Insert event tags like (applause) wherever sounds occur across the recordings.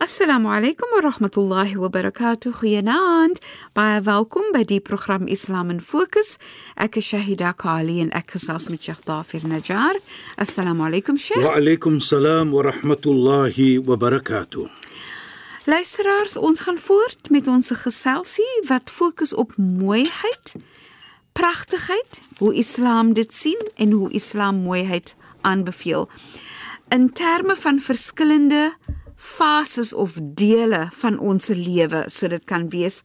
Assalamu alaykum wa rahmatullahi wa barakatuh. Goeienaand. Baie welkom by die program Islam in Fokus. Ek is Shahida Kali en ek gesels met Sheikh Dafir Najjar. Assalamu alaykum Sheikh. Wa alaykum salaam wa rahmatullahi wa barakatuh. Luisteraars, ons gaan voort met ons geselsie wat fokus op mooiheid, pragtigheid, hoe Islam dit sien en hoe Islam mooiheid aanbeveel. In terme van verskillende fases of dele van ons lewe so dit kan wees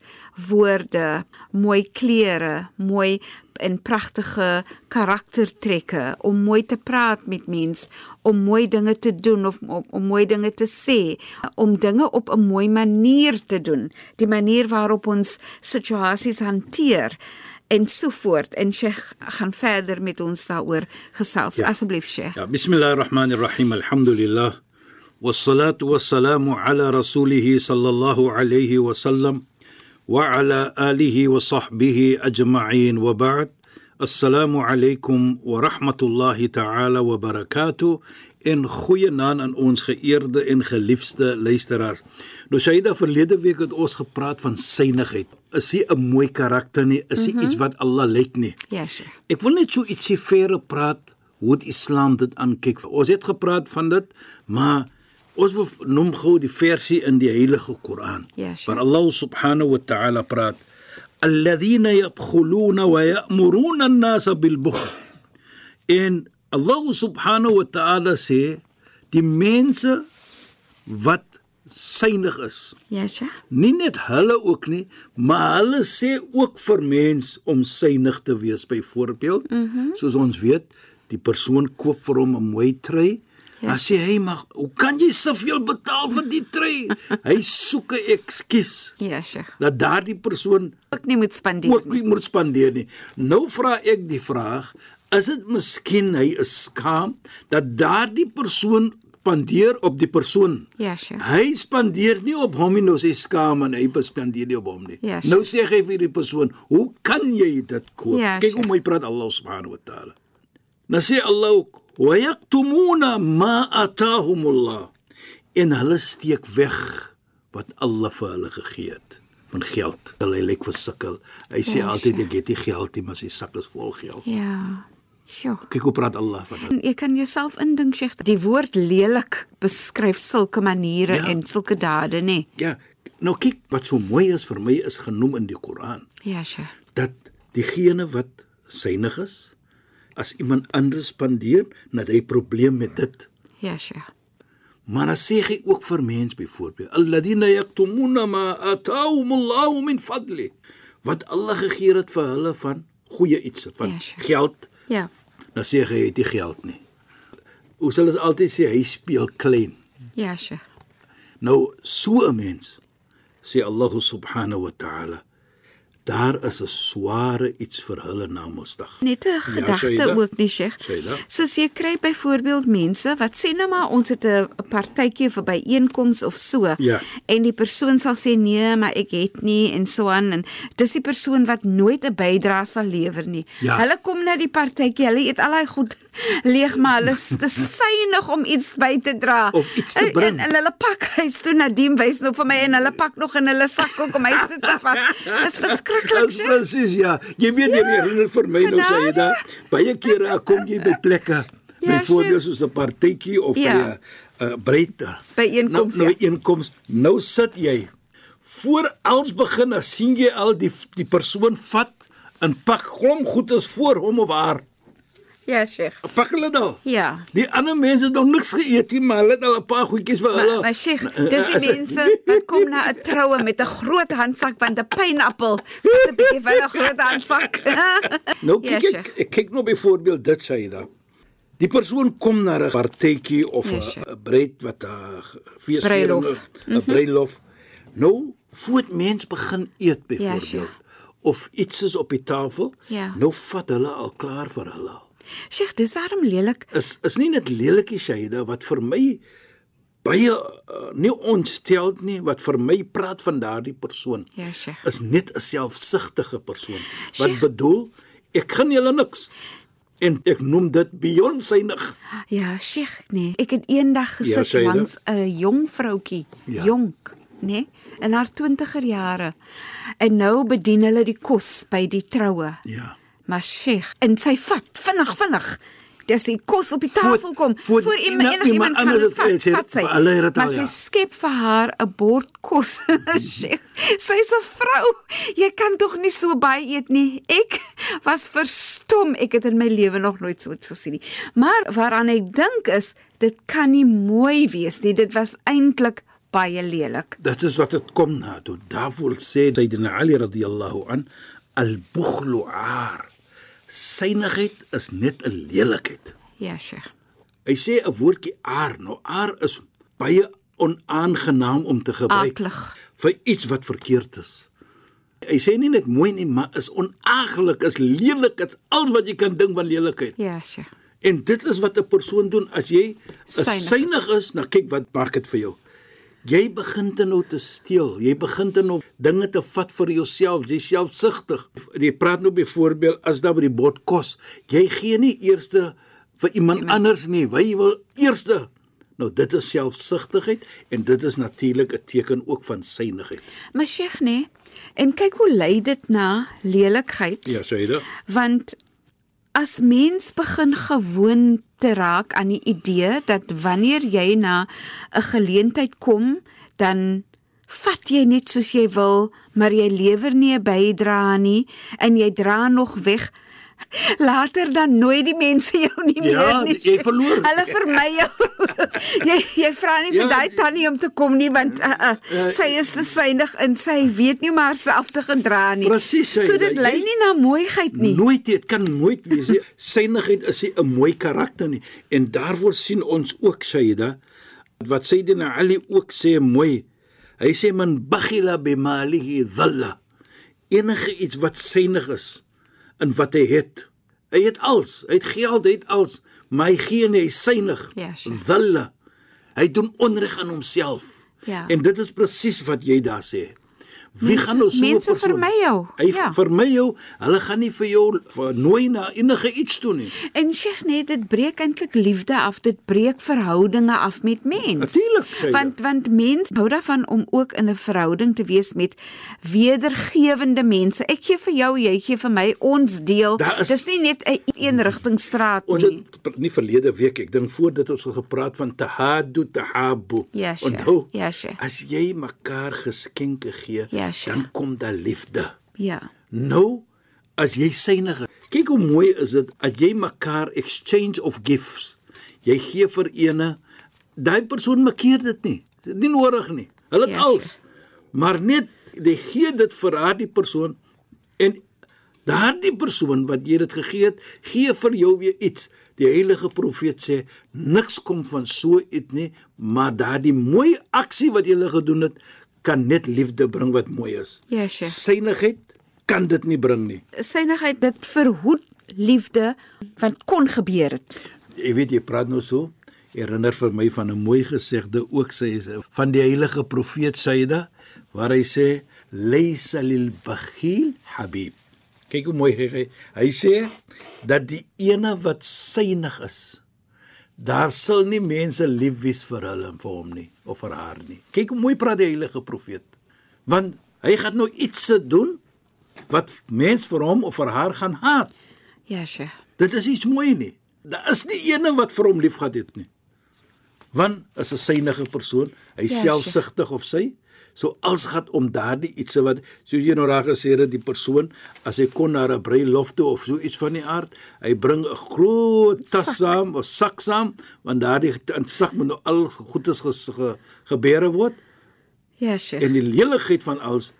woorde, mooi klere, mooi en pragtige karaktertrekke om mooi te praat met mens, om mooi dinge te doen of om, om mooi dinge te sê, om dinge op 'n mooi manier te doen, die manier waarop ons situasies hanteer en so voort en Sheikh gaan verder met ons daaroor gesels ja. asseblief Sheikh Ja, bismillahirrahmanirrahim. Alhamdulillah. والصلاة والسلام على رسوله صلى الله عليه وسلم وعلى آله وصحبه أجمعين وبعد السلام عليكم ورحمة الله تعالى وبركاته en goeie naam aan ons geëerde en geliefde luisteraars. Nou Shaida verlede week het ons gepraat van synigheid. Is hy 'n mooi karakter nie? Is hy mm -hmm. iets wat Allah lyk nie? Ja, Sheikh. Ek wil net so ietsie verder praat hoe die Islam dit aankyk. Ons het gepraat van dit, maar Ons wil noem gou die versie in die Heilige Koran. Ja, sure. waar Allah subhanahu wa ta'ala praat: "Alladhina yabkhuluna wa ya'muruna an-nasa bil bukhl." En Allah subhanahu wa ta'ala sê die mense wat synig is. Ja, Sheikh. Nie net hulle ook nie, maar hulle sê ook vir mens om synig te wees byvoorbeeld. Mm -hmm. Soos ons weet, die persoon koop vir hom 'n mooi trui Ja. Dan sê hy maar, hoe kan jy soveel betaal vir die trui? (laughs) hy soek 'n ekskuus. Ja, Sheikh. Dat daardie persoon Ook nie moet spandeer ook nie moet spandeer nie. Nou vra ek die vraag, is dit miskien hy is skaam dat daardie persoon spandeer op die persoon? Ja, Sheikh. Hy spandeer nie op hom nie, nou sê skaam en hy spandeer nie op hom nie. Ja, nou sê hy vir die persoon, "Hoe kan jy dit koop?" Ja, Kyk hoe sure. mooi praat Allah subhanahu wa taala. Nou sê Allah ook, وَيَكْتُمُونَ مَا آتَاهُمُ اللَّهُ En hulle steek weg wat Allah vir hulle gegee het van geld. Hulle lyk versukkel. Hy sê Ja, altyd sure. ek het nie geld nie, maar sy sak is vol geld. Ja. Sjoe. Kyk hoe praat Allah van hulle. En Jy kan jouself indink, Sheikh, die woord lelik beskryf sulke maniere Ja. ja. en sulke dade, nê? Ja, nou kyk wat so mooi is vir my is genoem in die Koran Ja, Sheikh. dat diegene wat synig is as iemand anders spandeer, dat hy probleem met dit. Ja, Sheikh. Maar dan sê hy ook vir mens byvoorbeeld, alladina yaktumuna ma ataahum Allah min fadli. Wat Allah gegee het vir hulle van goeie iets van Ja, sure. geld. Ja. Dan sê hy het nie geld nie. Hoe sal ons altyd sê hy speel klein. Ja, Sheikh. Nou so 'n mens sê Allah subhanahu wa ta'ala daar is 'n sware iets vir hulle na Mosdag. Net 'n gedagte Shaida. ook nie, Sheikh. Shaida. Soos jy kry byvoorbeeld mense wat sê nou maar ons het 'n partytjie of 'n byeenkoms of so Ja. en die persoon sal sê nee, maar ek het nie en so aan en dis die persoon wat nooit 'n bydrae sal lewer nie. Ja. Hulle kom na die partytjie, hulle eet al daai goed leeg, maar hulle is te (laughs) synig om iets by te dra. Of iets te En- bring. En, en hulle pak huis toe Nadim wys nou vir my en hulle pak nog in hulle sak ook om huis toe te vat. Dis verskriklik. Dis presies ja. Jy weet jy herinner vir my nou sê jy daar baie kere kom jy by plekke Ja, byvoorbeeld soos 'n partytjie of Ja. by 'n 'n breiter. Byeenkoms, Nou, nou ja. byeenkoms. Nou sit jy voor als begin dan sien jy al die die persoon vat en pak glom goedes voor hom of haar. Ja, Sheikh. Pak hulle dan. Ja. Die ander mense het nog niks geëet nie, maar hulle het al 'n paar goedjies vir hulle. Maar, maar Sheikh, Nou, dis die ek- mense wat kom na 'n troue met 'n groot handsak van 'n pynappel. Wat 'n bietjie van 'n groot handsak. (laughs) Nou Ja, kyk ek, ek kyk nou byvoorbeeld dit sê daar. Die persoon kom na 'n partytjie of Ja, 'n ja, breed wat 'n fees Bruilof. 'n bruilof. Nou, voordat mens begin eet byvoorbeeld sure. of iets is op die tafel, Ja. nou vat hulle al klaar vir hulle. Sheikh, dis daarom lelik. Is is nie net lelikie Shaida wat vir my baie uh, nie ontsteld nie wat vir my praat van daardie persoon Ja, Sheikh. is net 'n selfsugtige persoon wat Sheikh. bedoel ek gun julle niks en ek noem dit beyond synig Ja, Sheikh, nee. Ek het eendag gesit ja, langs 'n jong vroutjie, Ja. jonk, nee, in haar 20er jare. En nou bedien hulle die kos by die troue. ja Maar Sheikh, en sy vat vinnig vinnig. Dis die kos op die Voor- tafel kom. voor voor iemand- iemand iemand iemand kan dit vat, vat sy. Maar sy ja. skep vir haar 'n bord kos. (laughs) Sheikh, sy's 'n vrou. Jy kan tog nie so baie eet nie. Ek was verstom. Ek het in my lewe nog nooit so iets gesien nie. Maar waaraan ek dink is, dit kan nie mooi wees nie. Dit was eintlik baie lelik. dit is wat dit kom na toe daarvoor sê Sayyidina Ali radhiyallahu an al-bukhlu aar synigheid is net 'n lelikheid Ja, Sheikh. Hy sê 'n woordjie aar. Nou aar is baie onaangenaam om te gebruik Aklig. vir iets wat verkeerd is. Hy sê nie net mooi nie, maar is onaaglik, is lelik, is al wat jy kan dink van lelikheid. Ja, Sheikh. En dit is wat 'n persoon doen as jy Synig is is, nou kyk wat maak dit vir jou. Jy begin te nou te steel. Jy begin te nou dinge te vat vir jouself. Jy selfsugtig. Jy praat nou byvoorbeeld as daar by die bord kos. Jy gee nie eerste vir iemand Iemand. anders nie. Jy wil eerste. Nou dit is selfsugtigheid en dit is natuurlik 'n teken ook van synigheid. Maar Sheikh, nee. En kyk hoe lei dit na lelikheid. Ja, Shaida. Want as mens begin gewoon te raak aan die idee dat wanneer jy na 'n geleentheid kom, dan vat jy net soos jy wil, maar jy lewer nie 'n bydrae nie en jy dra nog weg. (laughs) Later dan nooi die mense (laughs) jou nie Ja, meer nie. jy verloor. Hulle vermy jou. (laughs) jy jy vra nie vir Ja, daai tannie om te kom nie want uh, uh, Ja, sy is te synig en sy weet nie maar self te gedra nie. Presies, So dit lei nie na mooiheid nie. Nooit dit kan nooit wees. nie. Synigheid is 'n mooi karakter nie. En daarvoor sien ons ook Shaida wat Sayyidina Ali ook sê mooi. Hy sê man baghila bimalihi dhalla. Enige iets wat synig is in wat hy het. Hy het alles. Hy het geld, hy het alles, maar hy gee nie, hy's synig. Ja, sure. Dhalla. Hy doen onreg aan homself. Ja. En dit is presies wat jy daar sê. Wie Mense- gaan nou so 'n mense persoon? vermy jou, Hy ja. vermy jou. Hulle gaan nie vir jou nooi na enige iets toe nie. En Sheikh net dit breek eintlik liefde af, dit breek verhoudinge af met mens. Natuurlijk, Sheikh. Want want mens hou daarvan om ook in 'n verhouding te wees met wedergewende mense. Ek gee vir jou, jy gee vir my, ons deel. Is- Dis nie net 'n eenrigtingstraat Ons nie. het nie verlede week, ek dink voor dit ons het gepraat van tahadu tahabu. Ja. Onthou? Ja. As jy mekaar geskenke gee, Ja, Sheikh. dan kom daar liefde. Ja. Nou, as jy synig is. Kyk hoe mooi is dit as jy mekaar exchange of gifts. Jy gee vir ene, daai persoon makkeer dit nie. Dit is nie nodig nie. Hulle het Ja, alles. Maar net jy gee dit vir haar die persoon en daardie persoon wat jy dit gegee het, gee vir jou weer iets. Die heilige profeet sê niks kom van so iets nie, maar daardie mooi aksie wat jy gedoen het, kan net liefde bring wat mooi is. Ja, Sheikh. Synigheid kan dit nie bring nie. Synigheid dit verhoed liefde wat kon gebeur het. Jy weet jy praat nou so, herinner vir my van 'n mooi gesegde ook sê hy van die heilige profeet Saida waar hy sê laysa lil bakhil habib. Kyk hoe mooi hy hy sê dat die ene wat synig is daar sal nie mense lief wees vir hulle en vir hom nie of vir haar nie. Kyk hoe mooi praat die heilige profeet. Want hy gaan nou iets se doen wat mens vir hom of vir haar gaan haat. Ja, Sheikh. Dit is iets mooi nie. Daar is nie ene wat vir hom liefgehad het nie. Want is 'n synige persoon, hy Ja, selfsugtig of sy, So als gaan om daardie ietsie wat soos jy nou raak gesê het die persoon as hy kon na 'n bruiloft toe of so iets van die aard, hy bring 'n groot tas saam of sak saam want daardie in sak moet nou al goedes ge, ge, gebeure word Ja, Sheikh. en die leligheid van alles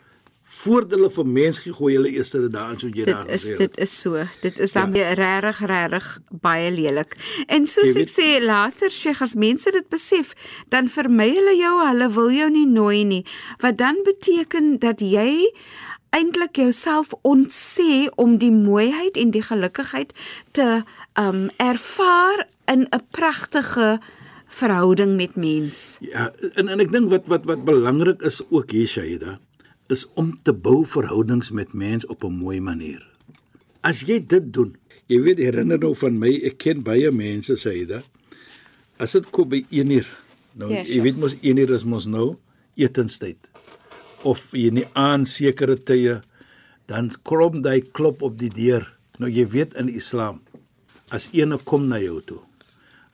voordat hulle vir mens gee gooi hulle eers dit daarin so jy daar Dit is gesê het. dit is so. Dit is dan ja. regtig regtig baie lelik. En soos Jy ek weet- sê later Sheikh as mense dit besef, dan vermy hulle jou, hulle wil jou nie nooi nie. Wat dan beteken dat jy eintlik jouself ontsê om die mooiheid en die gelukigheid te um ervaar in 'n pragtige verhouding met mens. Ja, en en ek dink wat wat wat belangrik is ook hier Shaida is om te bou verhoudings met mense op 'n mooi manier. As jy dit doen, jy weet herinner nou van my, ek ken baie mense Shaida. As dit kom by 1 uur. Nou Ja, jy weet mos 1 uur is mos nou etenstyd. Of jy nie aan sekere tye dan klop daai klop op die deur. Nou jy weet in Islam as ene kom na jou toe.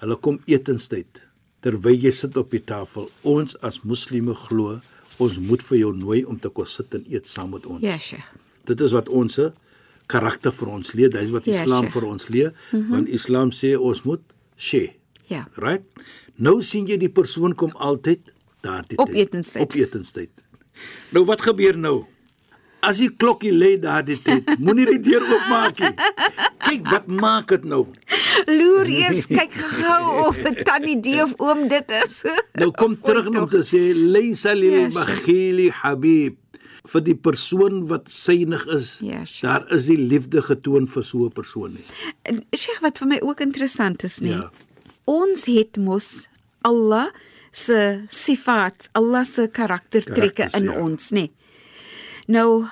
Hulle kom etenstyd terwyl jy sit op die tafel. Ons as moslime glo ons moet vir jou nooi om te kom sit en eet saam met ons. Ja, Sheikh. Dit is wat ons karakter vir ons leer. Dit is wat Ja, Islam sure. vir ons leer, mm -hmm. want Islam sê ons moet share. Ja. Right? Nou sien jy die persoon kom altyd daardie Op tyd. etenstyd. Op etenstyd. Nou wat gebeur nou? As die klokkie lê daardie tyd, moenie die deur oopmaak nie. Kyk wat maak dit nou? Loer (laughs) eers kyk gou of 'n tannie die of oom dit is. (laughs) Nou kom terug om te sê laysa lil Ja, bakhili habib vir die persoon wat synig is. Ja, sure. Daar is die liefde getoon vir so 'n persoon nie. Sheikh wat vir my ook interessant is, nee. Ja. Ons het mos Allah se sifat, Allah se karaktertrekke in ja. ons, nê. Nou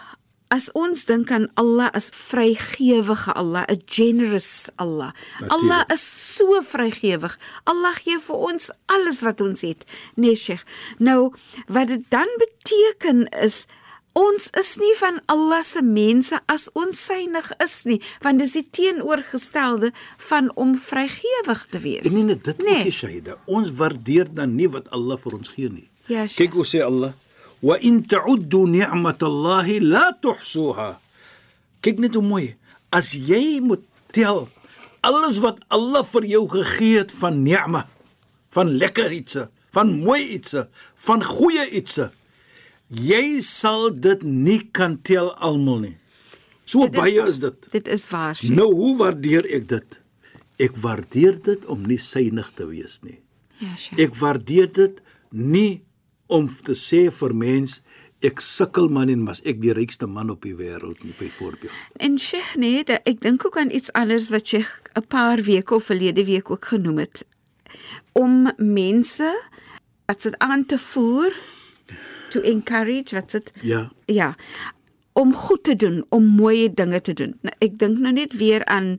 as ons dink aan Allah as vrygewige Allah, 'n generous Allah. Natuurlijk. Allah is so vrygewig. Allah gee vir ons alles wat ons het, nee Sheikh. Nou wat dit dan beteken is Ons is nie van Allah se mense as ons synig is nie, want dis die teenoorgestelde van om vrygewig te wees. En nie net dit Nee. ook Shaida. Ons waardeer dan nie wat Allah vir ons gee nie. Ja, Sheikh. Kyk hoe sê Allah: "Wa in ta'uddu ni'matallahi la tuhsuha." Kyk net hoe mooi. As jy moet tel alles wat Allah vir jou gegee het van ni'ma, van lekker ietsie, van mooi ietsie, van goeie ietsie, jy sal dit nie kan tel almal nie. So Dit is baie waar. is dit. Dit is waar. Sheikh. Nou hoe waardeer ek dit? Ek waardeer dit om nie synig te wees nie. Ja, Sheikh. Ek waardeer dit nie om te sê vir mens ek sukkel man en mas ek die rykste man op die wêreld nie byvoorbeeld. En Sheikh nee, dat, ek dink ook aan iets anders wat Sheikh 'n paar weke of verlede week ook genoem het. Om mense wat dit aan te voer to encourage wat dit Ja. ja om goed te doen, om mooi dinge te doen. Nou, ek dink nou net weer aan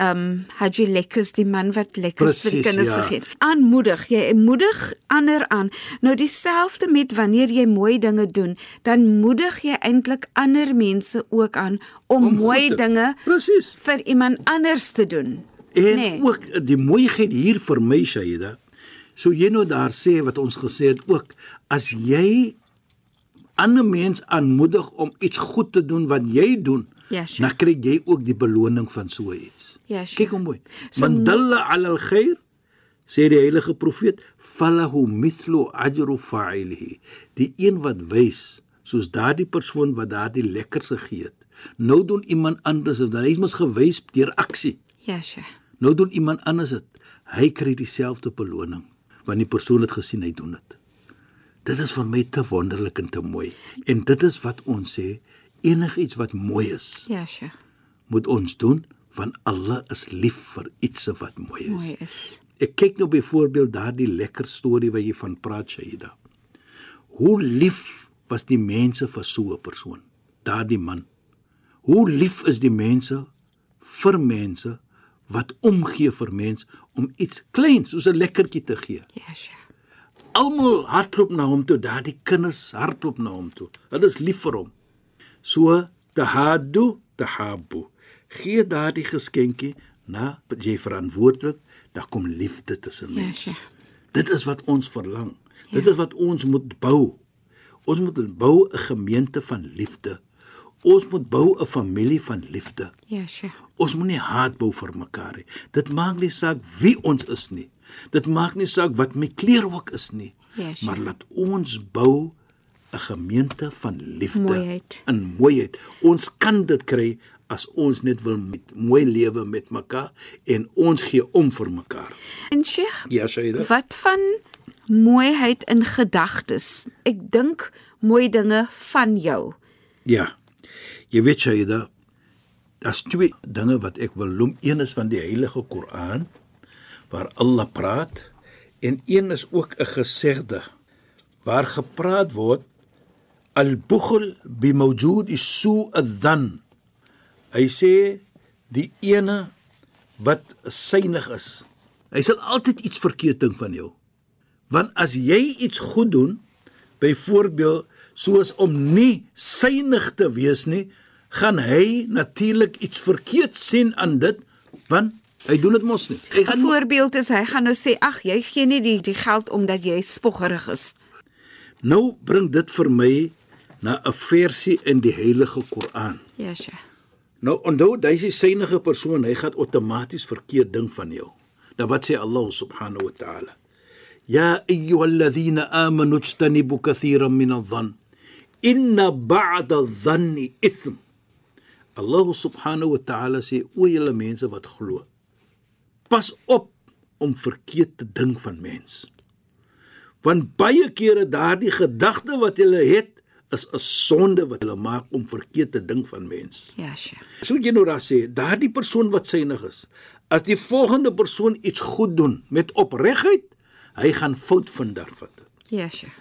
um Haji Lekkers, die man wat lekkers vir die kinders ja. gegee het. Aanmoedig, jy moedig ander aan. Nou dieselfde met wanneer jy mooi dinge doen, dan moedig jy eintlik ander mense ook aan om, om mooi te- dinge Presies. vir iemand anders te doen. En Nee. nee. ook die mooiheid hier vir my Shaida. So jy nou daar sê wat ons gesê het ook as jy ander mens aanmoedig om iets goed te doen wat jy doen, Ja, sure. dan kry jy ook die beloning van so iets. Ja, sure. Kyk hoe mooi. So Man dalla ala al-khair sê die heilige profeet falahu mithlu ajru fa'ilihi. Die een wat wys soos daardie persoon wat daardie lekkers gegee het. Nou doen iemand anders dit. Hy is mos gewys deur aksie. Ja, Sheikh. Nou doen iemand anders dit. Hy kry dieselfde beloning want die persoon het gesien hy doen dit. Dit is vir my te wonderlik en te mooi. En dit is wat ons sê, enigiets wat mooi is, Ja, Sheikh. moet ons doen want Allah is lief vir iets wat mooi is. Mooi is. Ek kyk nou byvoorbeeld daardie lekker storie wat jy van praat Shaida. Hoe lief was die mense vir so 'n persoon, daardie man. Hoe lief is die mense vir mense wat omgee vir mens om iets kleins soos 'n lekkertjie te gee. Ja, Sheikh. Almal hardloop na hom toe, daardie kinders hardloop na hom toe. Hulle is lief vir hom. So tahaddu tahabbu. Gee daardie geskenkie na jy verantwoordelik, daar kom liefde tussen Ja, mense. Sheikh. Dit is wat ons verlang. Dit is wat ons moet bou. Ons moet bou 'n gemeente van liefde. Ons moet bou 'n familie van liefde. Ja, Sheikh. Ons moet nie haat bou vir mekaar nie. Dit maak nie saak wie ons is nie. Dit maak nie saak wat my kleur ook is nie. Ja, Sheikh. maar laat ons bou 'n gemeente van liefde Mooiheid. en mooiheid. Ons kan dit kry as ons net wil met mooi lewe met mekaar en ons gee om vir mekaar. En Sheikh, Ja, Shaida. wat van mooiheid in gedagtes? Ek dink mooi dinge van jou. Ja. Jy weet Shaida, daar's twee dinge wat ek wil noem. Een is van die Heilige Koran waar Allah praat en een is ook 'n gesegde waar gepraat word al-bukhl bi mawjud is-su' adh-dhann. Hy sê die ene wat synig is. Hy sal altyd iets verkeerd dink van jou. Want as jy iets goed doen, byvoorbeeld soos om nie synig te wees nie, gaan hy natuurlik iets verkeerd sien aan dit, want hy doen dit mos nie. 'n Voorbeeld is hy gaan nou sê, "Ag, jy gee nie die die geld omdat jy spoggerig is." nou bring dit vir my na 'n versie in die Heilige Koran. Ja, Sheikh. Nou onthou, hy's 'n synige persoon, hy gaan outomaties verkeerd ding van jou. Nou wat sê Allah subhanahu wa ta'ala? Ya ayyuhalladhina amanu ijtanibu kathiran min adh-dhann inna ba'da adh-dhanni ithm. Allah subhanahu wa ta'ala sê o julle mense wat glo. Pas op om verkeerd te dink van mens. Want baie kere daardie gedagte wat hulle het is 'n sonde wat hulle maak om verkeerd te dink van mens. Ja, Sheikh. So jy nou daar sê, daardie persoon wat synig is, as die volgende persoon iets goed doen met opregtheid, hy gaan fout vind daarvan. Ja, Sheikh.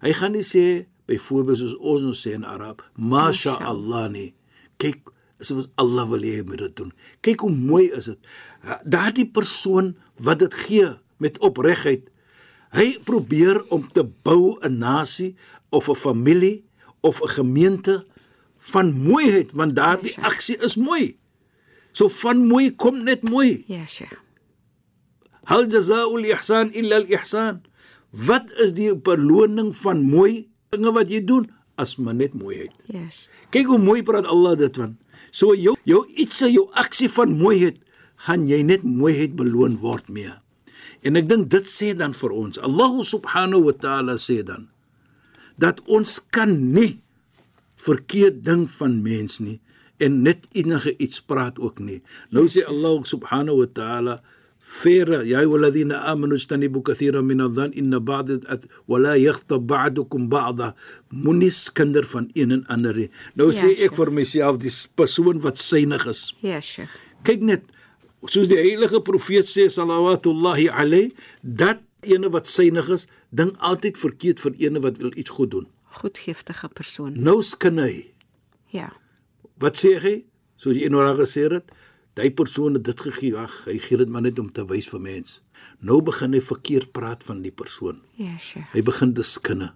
Hy gaan nie sê byvoorbeeld soos ons nou sê in Arab, masha Allah nie. Kyk, asof Allah wil hê moet dit doen. Kyk hoe mooi is dit. Daardie persoon wat dit gee met opregtheid, hy probeer om te bou 'n nasie of 'n familie of 'n gemeente van mooiheid, want daardie Yes, aksie is mooi. So van mooi kom net mooi. Ja, Sheikh. Hal jazaa'ul ihsan illa al ihsan. Wat is die beloning van mooi dinge wat jy doen as maar net mooiheid? Yes. Kyk hoe mooi praat Allah dit van. So jou jou iets jou aksie van mooiheid gaan jy net mooiheid beloon word mee. En ek dink dit sê dan vir ons, Allah subhanahu wa ta'ala sê dan dat ons kan nie verkeerd ding van mens nie en net enige iets praat ook nie. Nou sê Allah subhanahu wa ta'ala فير يا أيها الذين آمنوا اجتنبوا كثيرا من الظن إن بعض ولا يغتب بعضكم بعضا moenie kinder van een en ander nie. Nou Ja, sê ek Sheikh. vir myself die persoon wat synig is. Ja, Sheikh. Kyk net soos die heilige profeet sê salawatullahi alayh dat ene wat synig is, dink altyd verkeerd vir ene wat wil iets goed doen. Goedgiftige persoon. Nou skin hy. Ja. Wat sê hy? Soos jy nou al gesê het, daai persoon het dit gegee, ag, hy gee dit maar net om te wys vir mens. Nou begin hy verkeerd praat van die persoon. Ja, Sheikh. Hy begin te skinne.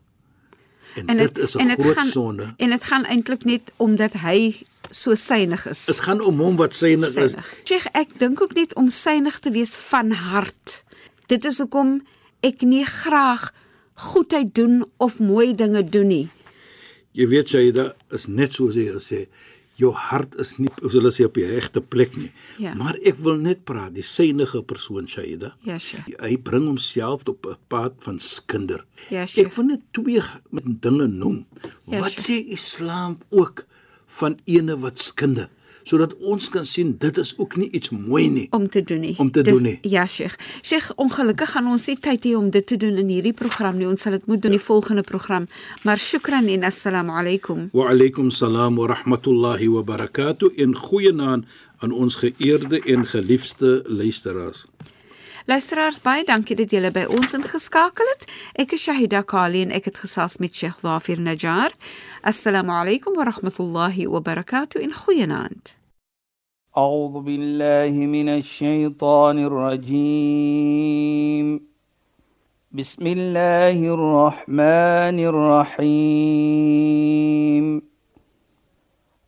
En, En dit dit is 'n groot gaan sonde. en dit gaan eintlik net omdat hy so synig is. Dit gaan om hom wat synig is. Sheikh, ek dink ook net om synig te wees van hart. Dit is hoekom ek nie graag goedheid doen of mooi dinge doen nie. Jy weet Shaida is net soos hy gesê, jou hart is nie soos hulle sê op die regte plek nie. Ja. Maar ek wil net praat, die synige persoon Shaida. Ja, Sheikh. Hy bring homself op 'n pad van skinder. Ja, Sheikh. Ek wil net twee met dinge noem. Ja, Wat Sheikh. sê Islam ook van ene wat skinde? Sodat ons kan sien dit is ook nie iets mooi nie. om te doen nie. Om te doen nie. Ja, Sheikh. Sheikh, ongelukkig gaan ons nie tyd hê om dit te doen in hierdie program nie. Ons sal dit moet doen in die volgende program. Maar shukran en assalamu alaykum. Wa alaykum salaam wa rahmatullahi wa barakatuh in goeie naam aan ons geëerde en geliefde luisteraars. Luisteraars, baie dankie dat julle by ons ingeskakel het. Ek is Shahida Kali en ek het gesels met Sheikh Dhafir Najjar. Assalamu alaykum wa rahmatullahi wa barakatuh in goeienaand. أعوذ بالله من الشيطان الرجيم بسم الله الرحمن الرحيم